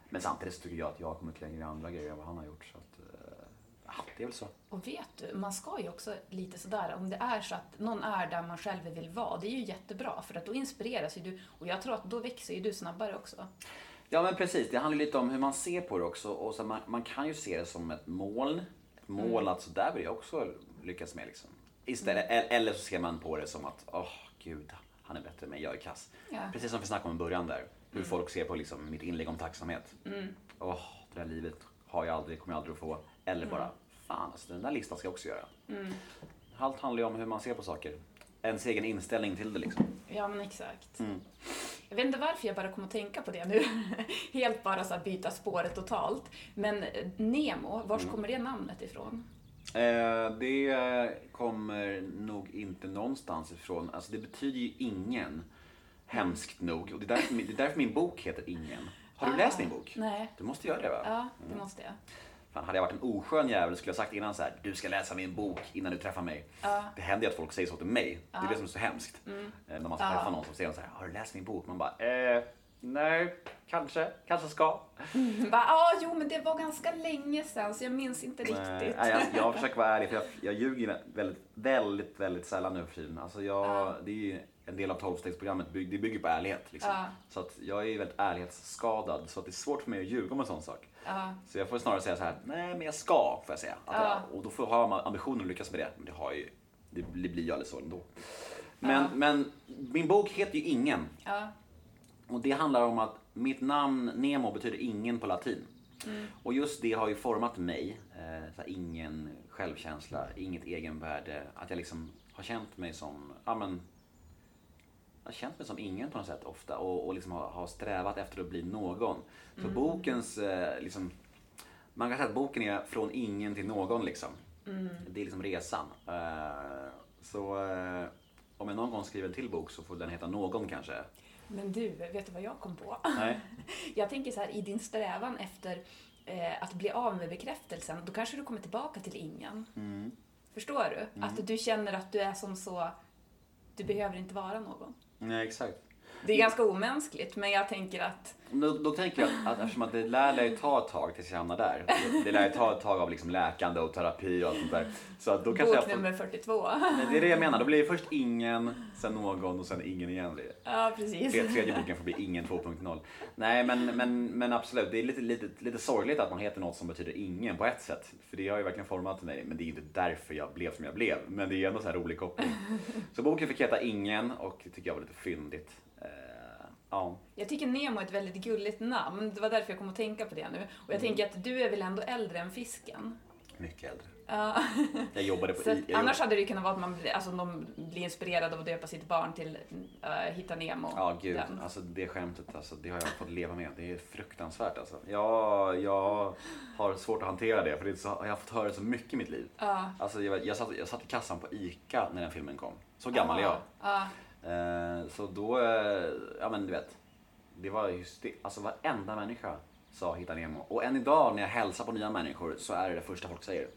Men samtidigt tycker jag att jag har kommit längre i andra grejer än vad han har gjort. Så att, eh, ja, det är väl så. Och vet du, man ska ju också lite sådär, om det är så att någon är där man själv vill vara, det är ju jättebra för att då inspireras ju du och jag tror att då växer ju du snabbare också. Ja men precis, det handlar lite om hur man ser på det också. Och så man, man kan ju se det som ett moln. Ett mål att så där vill jag också lyckas med. Liksom. Istället, e- Eller så ser man på det som att, åh gud, han är bättre än mig, jag är kass. Ja. Precis som vi snackade om i början där. Hur folk ser på liksom, mitt inlägg om tacksamhet. Åh, det där livet har jag aldrig, kommer jag aldrig att få. Eller bara, fan alltså, den där listan ska jag också göra. Allt handlar ju om hur man ser på saker. Ens egen inställning till det liksom. Ja, men exakt. Jag vet inte varför jag bara kom att tänka på det nu. (laughs) Helt bara så byta spåret totalt. Men Nemo, var kommer det namnet ifrån? Eh, det kommer nog inte någonstans ifrån. Alltså det betyder ju ingen, hemskt nog. Och det är därför, min- det är därför min bok heter Ingen. Har du Ah, läst min bok? Nej. Du måste göra det va? Ja, det måste jag. Fan, hade jag varit en oskön jävel skulle jag sagt innan så här, du ska läsa min bok innan du träffar mig. Ja. Det händer ju att folk säger så till mig. Det är det som är så hemskt. Eh, När man ska Ja. träffa någon som säger så här, har du läst min bok? Man bara, eh, nej, kanske, kanske ska. Bara, ah, jo, men det var ganska länge sedan så jag minns inte riktigt. Nej, jag, jag (laughs) försöker vara ärlig för jag, jag ljuger väldigt, väldigt, väldigt sällan nu för tiden. Alltså jag, Ja. Det är ju en del av tolvstegsprogrammet, bygg- det bygger på ärlighet. Liksom. Ja. Så att jag är ju väldigt ärlighetsskadad så att det är svårt för mig att ljuga om en sån sak. Ja. Så jag får snarare säga så här, nej men jag ska, får jag säga. Jag, och då får jag ha ambitionen att lyckas med det. Men det, har ju, det blir ju aldrig så ändå. Men, men min bok heter ju Ingen. Och det handlar om att mitt namn Nemo betyder ingen på latin. Och just det har ju format mig. Eh, ingen självkänsla, inget egenvärde. Att jag liksom har känt mig som, ja men, jag har känt mig som ingen på något sätt ofta och, och liksom har, har strävat efter att bli någon. Så bokens, eh, liksom, man kan säga att boken är från ingen till någon liksom. Det är liksom resan. Eh, så eh, om jag någon gång skriver en till bok så får den heta Någon kanske. Men du, vet du vad jag kom på? Nej. (laughs) Jag tänker så här, i din strävan efter eh, att bli av med bekräftelsen, då kanske du kommer tillbaka till ingen. Mm. Förstår du? Att du känner att du är som så, du behöver inte vara någon. Nej, exakt. Det är ganska omänskligt, men jag tänker att Då, då tänker jag att, att eftersom att det lär ju ta ett tag tills jag hamnar där. Det, det lär ju ta ett tag av liksom läkande och terapi och allt sånt där. Så då kanske jag bok får, nummer 42. Nej, det är det jag menar. Då blir det först ingen, sen någon och sen ingen igen. blir det. Ja, precis. Tre- Tredje boken får bli ingen 2.0. Nej men, men, men absolut, det är lite, lite, lite sorgligt att man heter något som betyder ingen på ett sätt. För det har ju verkligen format mig, men det är inte därför jag blev som jag blev. Men det är ändå så här rolig koppling. Så boken fick heta Ingen och det tycker jag var lite fyndigt. Ja. Jag tycker Nemo är ett väldigt gulligt namn. Det var därför jag kom att tänka på det nu. Och jag tänker att du är väl ändå äldre än fisken? Mycket äldre. Ja. (laughs) Jag jobbade på Så att, jag annars hade det ju kunnat vara att man alltså, de blir inspirerade av att döpa sitt barn till uh, Hitta Nemo. Ja gud, Den. alltså det skämtet alltså, det har jag fått leva med. Det är fruktansvärt alltså. Jag, jag har svårt att hantera det för det så, jag har fått höra det så mycket i mitt liv. Ja. Alltså, jag, jag, satt, jag satt i kassan på ICA när den filmen kom. Så gammal är jag. Ja. Eh, så då, eh, ja men du vet. Det var just det, alltså varenda människa sa Hitta Nemo. Och än idag när jag hälsar på nya människor så är det det första folk säger.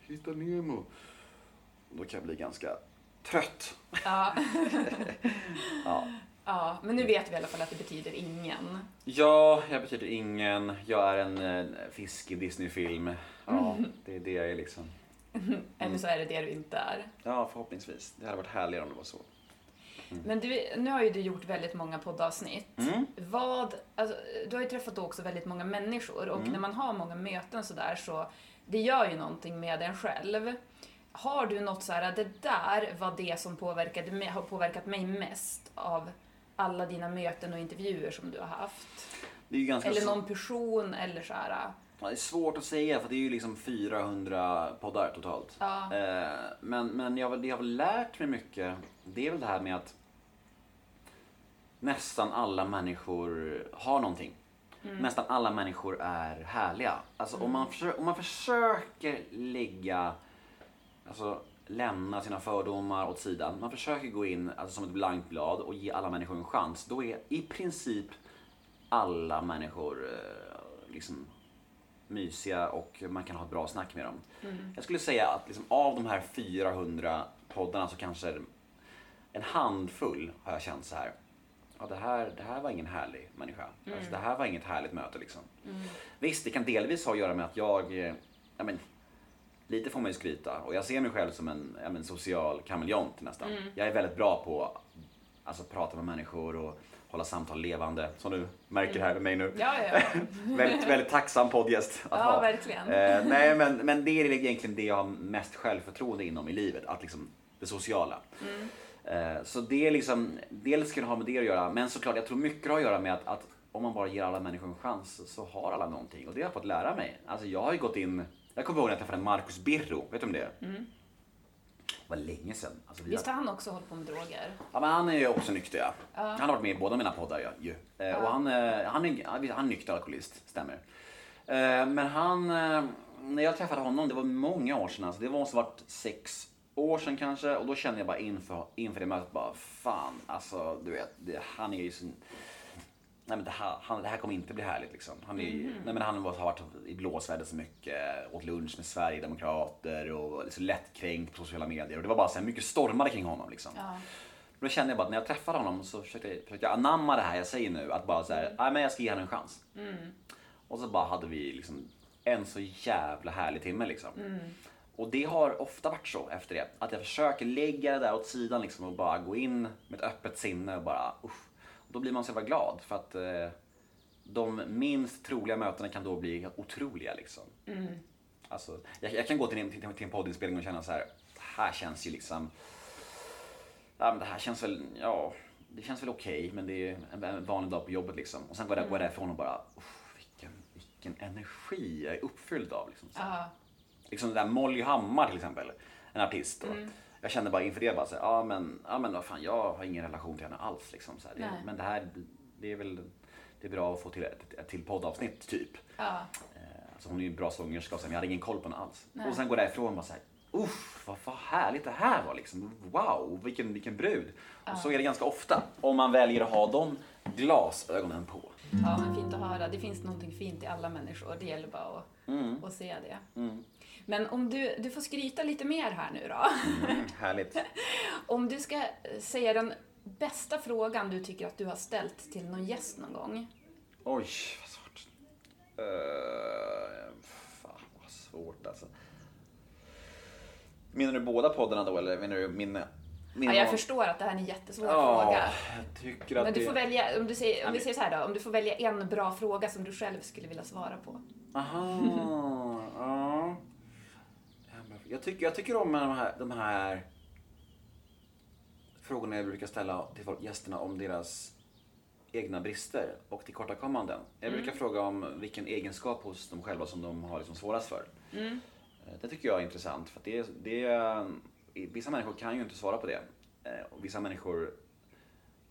Hitta Nemo. Då kan jag bli ganska trött. Ja. (laughs) Ja. ja. Men nu vet vi i alla fall att det betyder ingen. Ja, jag betyder ingen. Jag är en eh, fisk i Disney-film. Ja, Mm. (laughs) det är det jag är liksom. Eller så är det det du inte är. Ja, förhoppningsvis. Det hade varit härligare om det var så. Men du, nu har ju du gjort väldigt många poddavsnitt. Mm. Vad, alltså, du har ju träffat också väldigt många människor och Mm. när man har många möten sådär så det gör ju någonting med en själv. Har du något så här, det där var det som påverkade mig, har påverkat mig mest av alla dina möten och intervjuer som du har haft? Eller någon person eller så här. Ja, det är svårt att säga för det är ju liksom 400 poddar totalt. Ja. Eh, men men jag, det jag har lärt mig mycket, det är väl det här med att nästan alla människor har någonting. Nästan alla människor är härliga. Alltså om, man försöker, om man försöker lägga, alltså lämna sina fördomar åt sidan. Man försöker gå in alltså, som ett blankt blad och ge alla människor en chans. Då är i princip alla människor eh, liksom mysiga och man kan ha ett bra snack med dem. Jag skulle säga att liksom, av de här 400 poddarna så kanske en handfull har jag känt så här. Ja, det här, det här var ingen härlig människa. Alltså, det här var inget härligt möte liksom. Visst, det kan delvis ha att göra med att jag, eh, ja men, lite får man ju skryta och jag ser mig själv som en ja, men, social kameleont nästan. Jag är väldigt bra på att alltså, prata med människor och hålla samtal levande, som du märker här med mig nu. Ja, ja, (laughs) väldigt, väldigt tacksam poddgäst att Ja, ha. verkligen. Eh, nej, men, men det är egentligen det jag har mest självförtroende inom i livet, att liksom det sociala. Mm. Eh, så det är liksom, dels kan det ha med det att göra, men såklart jag tror mycket har att göra med att, att om man bara ger alla människor en chans så har alla någonting. Och det har jag fått lära mig. Alltså jag har ju gått in, jag kommer ihåg när jag träffade Marcus Birro, vet du om det? Det var länge sedan. Alltså, vi. Visst har- han också hållit på med droger? Ja, men han är ju också nykter ja. Han har varit med i båda mina poddar ja, ju. Eh, Och han, eh, han, är, han är- nykter alkoholist, stämmer. Eh, Men han, när jag träffade honom, det var många år sedan, alltså, det måste varit sex år sedan kanske. Och då kände jag bara inför, inför det mötet bara, fan alltså du vet, det, han är ju så... Nej men det här, han, det här kommer inte bli härligt liksom. Han, är, ju- nej, men han har varit i blåsväder så mycket, åt lunch med Sverigedemokrater och så lättkränkt på sociala medier. Och det var bara så mycket stormade kring honom liksom. Ja. Då kände jag bara att när jag träffade honom så försökte jag, försökte jag anamma det här jag säger nu. Att bara så här, nej men jag ska ge henne en chans. Och så bara hade vi liksom en så jävla härlig timme liksom. Och det har ofta varit så efter det. Att jag försöker lägga det där åt sidan liksom och bara gå in med ett öppet sinne och bara usch. Då blir man så jävla glad för att eh, de minst troliga mötena kan då bli otroliga liksom. Alltså, jag, jag kan gå till en, till, till en poddinspelning och känna så här, det här känns ju liksom ja, men det här känns väl, ja, det känns väl okej, men det är en, en vanlig dag på jobbet liksom. Och sen går jag, går jag därifrån och bara, "Uff, vilken, vilken energi jag är uppfylld av. Liksom, så. Liksom det där Molly Hammar till exempel, en artist. Och Jag kände bara inför det, bara så ja men, ja men vad fan, jag har ingen relation till henne alls. Liksom, så. Det, men det här, det är väl, det är bra att få till ett, ett till poddavsnitt typ. Ja. Eh, Alltså hon är ju en bra sångerska men jag hade ingen koll på henne alls. Nej. Och sen går därifrån och bara såhär, uff vad, vad härligt det här var liksom. Wow, vilken, vilken brud. Och så är det ganska ofta. Om man väljer att ha de glasögonen på. ja, men fint att höra. Det finns någonting fint i alla människor. Det gäller bara att, att se det. Mm. Men om du, du får skryta lite mer här nu då. Mm, härligt. (laughs) Om du ska säga den bästa frågan du tycker att du har ställt till någon gäst någon gång? Oj, vad svårt. Uh, fan vad svårt alltså. Menar du båda poddarna då eller menar du min? min Ja, jag förstår att det här är en jättesvår Ja, fråga. jag Men du det... får välja, om, du säger, om vi säger så här då, om du får välja en bra fråga som du själv skulle vilja svara på. Aha, ja. Jag tycker, jag tycker om de här, de här frågorna jag brukar ställa till folk, gästerna om deras egna brister och tillkortakommanden. Jag brukar fråga om vilken egenskap hos dem själva som de har liksom svårast för. Eh, Det tycker jag är intressant för att det, det, vissa människor kan ju inte svara på det. Eh, Och vissa människor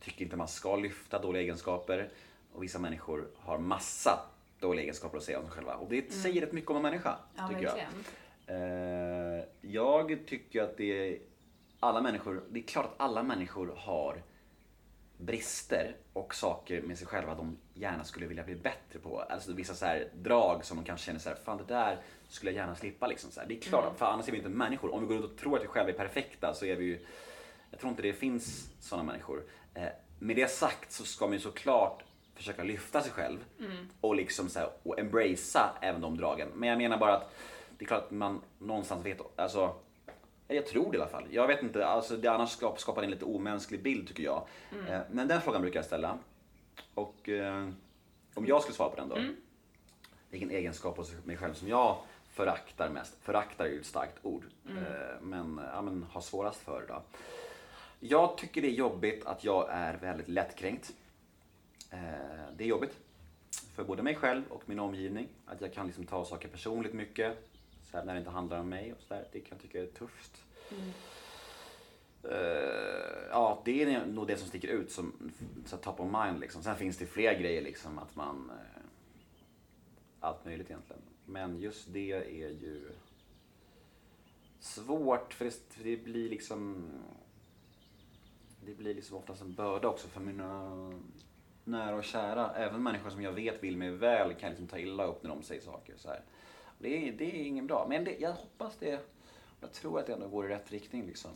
tycker inte man ska lyfta dåliga egenskaper och vissa människor har massa dåliga egenskaper att säga om sig själva. Och det säger rätt mycket om en människa, Ja, tycker jag. verkligen. Eh, jag tycker att det är, alla människor, det är klart att alla människor har brister och saker med sig själva de gärna skulle vilja bli bättre på. Alltså vissa så här drag som de kanske känner så här, fan det där skulle jag gärna slippa liksom. Så här. Det är klart, för annars är vi inte människor. Om vi går runt och tror att vi själva är perfekta så är vi ju, jag tror inte det finns sådana människor. Eh, med det sagt så ska man ju såklart försöka lyfta sig själv och liksom så här, och embracea även de dragen. Men jag menar bara att det är klart att man någonstans vet, alltså Jag tror det i alla fall. Jag vet inte, alltså det annars skap- skapar en lite omänsklig bild tycker jag. Eh, Men den frågan brukar jag ställa. Och eh, om jag skulle svara på den då. Vilken egenskap hos mig själv som jag föraktar mest. Föraktar är ju ett starkt ord. Eh, Men, ja, men har svårast för då. Jag tycker det är jobbigt att jag är väldigt lättkränkt. Eh, Det är jobbigt. För både mig själv och min omgivning. Att jag kan liksom ta saker personligt mycket. Så här, när det inte handlar om mig och så där. Det kan jag tycka är tufft. Eh, ja, det är nog det som sticker ut som så här, top of mind. Liksom. Sen finns det fler grejer, liksom, att man... eh, allt möjligt egentligen. Men just det är ju svårt, för det, för det blir liksom... Det blir liksom oftast en börda också för mina nära och kära. Även människor som jag vet vill mig väl kan liksom ta illa upp när de säger saker. Så här. Det, är, det är ingen bra. Men det, jag hoppas det. Jag tror att det ändå går i rätt riktning liksom.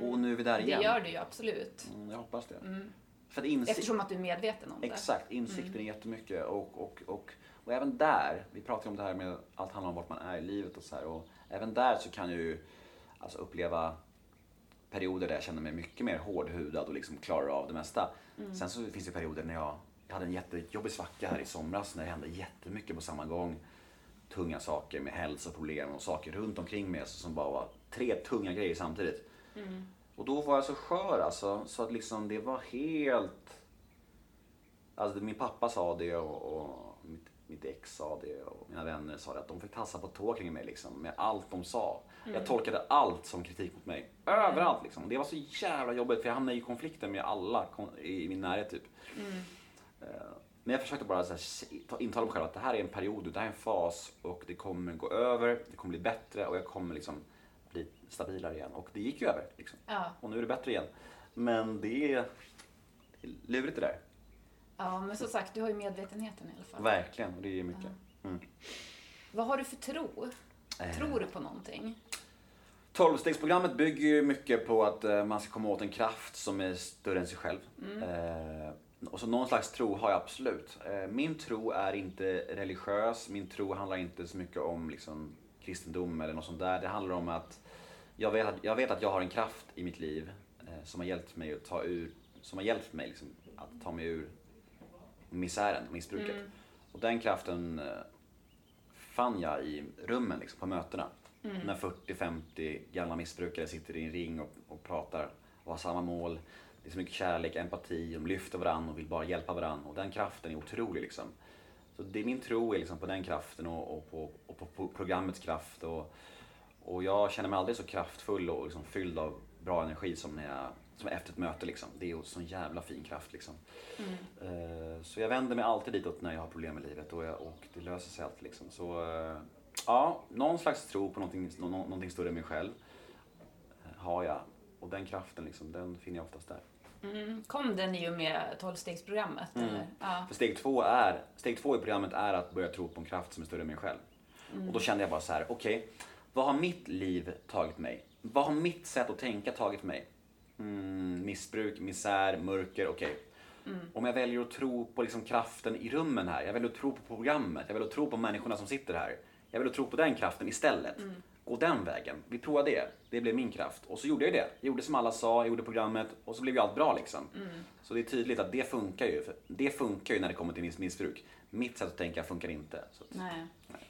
Och nu är vi där Det igen. gör du ju absolut. Mm, jag hoppas det. För att insikt, Eftersom att du är medveten om det. Exakt, insikten är jättemycket. Och, och, och, och även där, vi pratar ju om det här med allt handlar om vart man är i livet och så här. Och även där så kan jag ju alltså, uppleva perioder där jag känner mig mycket mer hårdhudad och liksom klarar av det mesta. Sen så finns det perioder när jag, jag hade en jättejobbig svacka här i somras när det hände jättemycket på samma gång. Tunga saker med hälsoproblem och saker runt omkring mig alltså, som bara var tre tunga grejer samtidigt. Och då var jag så skör alltså, så att liksom det var helt... Alltså min pappa sa det och, och mitt, mitt ex sa det och mina vänner sa det att de fick tassa på tå kring mig liksom med allt de sa. Jag tolkade allt som kritik mot mig. Överallt liksom. Det var så jävla jobbigt för jag hamnade i konflikter med alla i min närhet typ. Eh, Men jag försökte bara så här, intala mig själv att det här är en period, det här är en fas och det kommer gå över, det kommer bli bättre och jag kommer liksom bli stabilare igen. Och det gick ju över. Liksom. Ja. Och nu är det bättre igen. Men det är, det är lurigt det där. ja, men som sagt, du har ju medvetenheten i alla fall. Verkligen, och det är mycket. Mm. Vad har du för tro? Eh. Tror du på någonting? Tolvstegsprogrammet bygger ju mycket på att eh, man ska komma åt en kraft som är större än sig själv. Eh, och så någon slags tro har jag absolut. Eh, min tro är inte religiös, min tro handlar inte så mycket om liksom, kristendom eller något sånt där. Det handlar om att jag vet att jag, vet att jag har en kraft i mitt liv eh, som har hjälpt mig att ta ur, som har hjälpt mig liksom, att ta mig ur misären, missbruket. Och den kraften eh, fann jag i rummen liksom, på mötena. När 40-50 gamla missbrukare sitter i en ring och, och pratar och har samma mål. Det är så mycket kärlek, empati, de lyfter varandra och vill bara hjälpa varandra. Och den kraften är otrolig liksom. Så det, min tro är liksom på den kraften och, och, på, och på, på programmets kraft. Och, och jag känner mig aldrig så kraftfull och liksom fylld av bra energi som, när jag, som efter ett möte. Liksom. Det är ju sån jävla fin kraft. Liksom. Eh, Så jag vänder mig alltid ditåt när jag har problem i livet och, jag, och det löser sig alltid. Liksom. Så eh, ja, någon slags tro på någonting, nå- nå- någonting större än mig själv eh, har jag. Och den kraften, liksom, den finner jag oftast där. Mm. Kom den i och med tolvstegsprogrammet? Mm. Eller? Ja. För steg två, är, steg två i programmet är att börja tro på en kraft som är större än mig själv. Och då kände jag bara så här: okej, vad har mitt liv tagit mig? Vad har mitt sätt att tänka tagit mig? mm, missbruk, misär, mörker, okej. Om jag väljer att tro på liksom kraften i rummen här, jag väljer att tro på programmet, jag väljer att tro på människorna som sitter här. Jag väljer att tro på den kraften istället. Gå den vägen. Vi provar det. Det blev min kraft. Och så gjorde jag det. Jag gjorde som alla sa, jag gjorde programmet och så blev ju allt bra liksom. Så det är tydligt att det funkar ju. Det funkar ju när det kommer till miss- missbruk. Mitt sätt att tänka funkar inte. Så, Nej.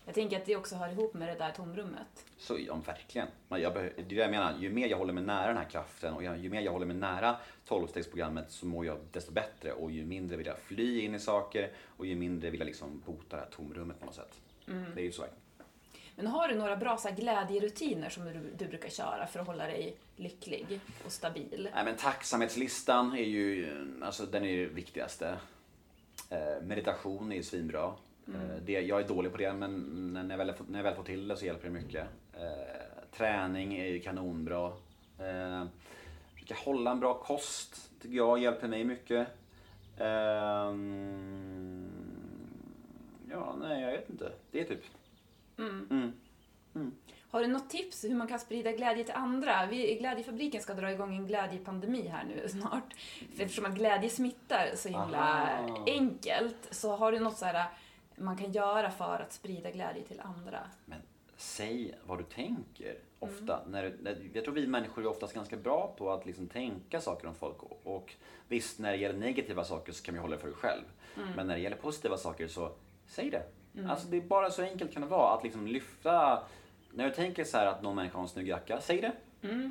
Jag tänker att det också hör ihop med det där tomrummet. så ja, verkligen. Jag, behö- det är det jag menar. Ju mer jag håller mig nära den här kraften och ju mer jag håller mig nära 12-stegsprogrammet så mår jag desto bättre. Och ju mindre vill jag fly in i saker och ju mindre vill jag liksom bota det här tomrummet på något sätt. Det är ju så. Men har du några bra så här, glädjerutiner som du, du brukar köra för att hålla dig lycklig och stabil? Nej, men tacksamhetslistan är ju, alltså den är det viktigaste. Eh, meditation är ju svinbra. Eh, det, jag är dålig på det, men när jag, väl, när jag väl får till det så hjälper det mycket. Eh, träning är ju kanonbra. Eh, försöka hålla en bra kost, tycker jag hjälper mig mycket. Ehm, ja, nej, jag vet inte. Det är typ... Mm. Har du något tips hur man kan sprida glädje till andra? Vi i Glädjefabriken ska dra igång en glädjepandemi här nu snart. För eftersom att glädje smittar så himla Aha. enkelt så har du något så här man kan göra för att sprida glädje till andra? Men säg vad du tänker ofta. När, du- när, jag tror vi människor är oftast ganska bra på att liksom tänka saker om folk. Och, och visst, när det gäller negativa saker så kan vi hålla det för dig själv. Men när det gäller positiva saker så säg det. Alltså det är bara så enkelt kan det vara att liksom lyfta. När du tänker så här att någon människa har en snygg jacka, säg det.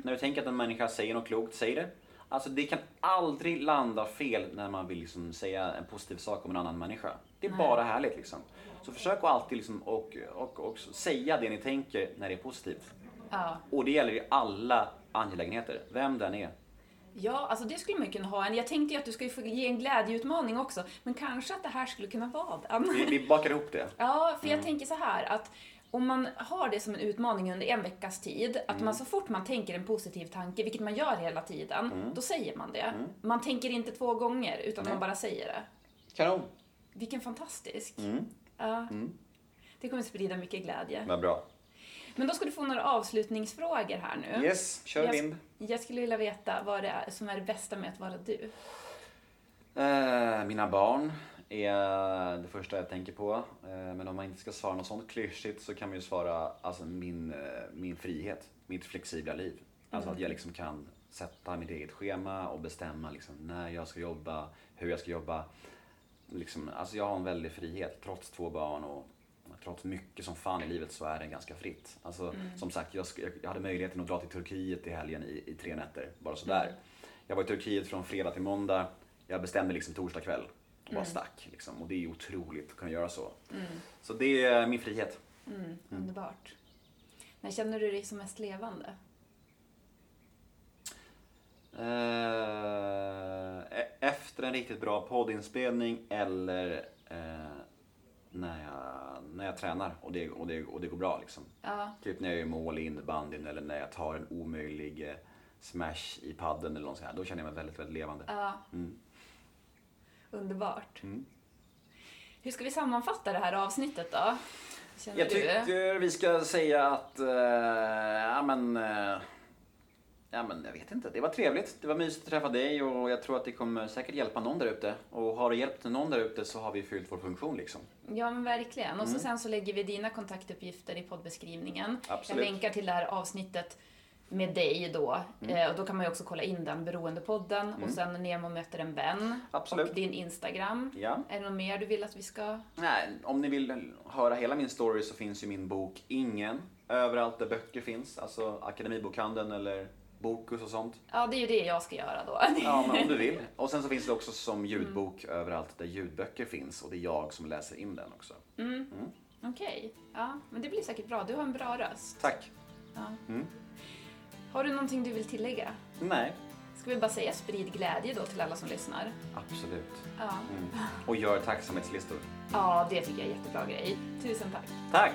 När du tänker att en människa säger något klokt, säg det. Alltså det kan aldrig landa fel när man vill liksom säga en positiv sak om en annan människa. Det är bara härligt liksom. Så försök att alltid liksom och, och, och säga det ni tänker när det är positivt. Ja. Och det gäller i alla angelägenheter, vem den är. Ja, alltså det skulle man ju kunna ha. En, jag tänkte ju att du ska ju få ge en glädjeutmaning också, men kanske att det här skulle kunna vara den. Vi, vi bakar ihop det. Ja, för jag tänker så här att om man har det som en utmaning under en veckas tid, att man så fort man tänker en positiv tanke, vilket man gör hela tiden, då säger man det. Man tänker inte två gånger, utan man bara säger det. Kanon. Vilken fantastisk. Mm. Ja. Det kommer sprida mycket glädje. Vad bra. Men då ska du få några avslutningsfrågor här nu. Yes, kör jag, vind. jag skulle vilja veta vad det är som är det bästa med att vara du. Eh, mina barn är det första jag tänker på. Eh, men om man inte ska svara något sånt klyschigt så kan man ju svara alltså, min, eh, min frihet, mitt flexibla liv. Alltså att jag liksom kan sätta mitt eget schema och bestämma liksom, när jag ska jobba, hur jag ska jobba. Liksom, alltså jag har en väldig frihet trots två barn och trots mycket som fan i livet så är det ganska fritt. Alltså, Som sagt, jag, jag hade möjligheten att dra till Turkiet i helgen i, i tre nätter, bara sådär. Jag var i Turkiet från fredag till måndag. Jag bestämde liksom torsdag kväll och bara stack. Liksom. Och det är otroligt att kunna göra så. Så det är min frihet. Mm, Underbart. När känner du dig som mest levande? Eh, e- efter en riktigt bra poddinspelning eller eh, när, jag, när jag tränar och det, och, det, och det går bra. Liksom. Ja, Typ när jag gör mål i innebandyn eller när jag tar en omöjlig eh, smash i padden eller något sånt här. Då känner jag mig väldigt, väldigt levande. ja. Mm. Underbart. Mm. Hur ska vi sammanfatta det här avsnittet då? Känner Jag tycker vi ska säga att, eh, ja men, eh, ja men jag vet inte. Det var trevligt. Det var mysigt att träffa dig och jag tror att det kommer säkert hjälpa någon där ute. Och har det hjälpt någon där ute så har vi fyllt vår funktion liksom. Ja, men verkligen. Och så Mm. sen så lägger vi dina kontaktuppgifter i poddbeskrivningen. Absolut. Jag länkar till det här avsnittet med dig då. Mm. Eh, och då kan man ju också kolla in den, Beroendepodden. Och sen Nemo möter en vän. Absolut. Och din Instagram. Ja. Är det något mer du vill att vi ska... Nej, om ni vill höra hela min story så finns ju min bok Ingen överallt där böcker finns. Alltså Akademibokhandeln eller Bokus och sånt. Ja, det är ju det jag ska göra då. Ja, men om du (laughs) vill. Och sen så finns det också som ljudbok överallt där ljudböcker finns och det är jag som läser in den också. Okej. Ja, men det blir säkert bra. Du har en bra röst. Tack. Ja. Mm. Har du någonting du vill tillägga? Nej, Ska vi bara säga sprid glädje då till alla som lyssnar? absolut. Ja. Mm. Och gör tacksamhetslistor. Ja, det tycker jag är jättebra grej. Tusen tack. Tack!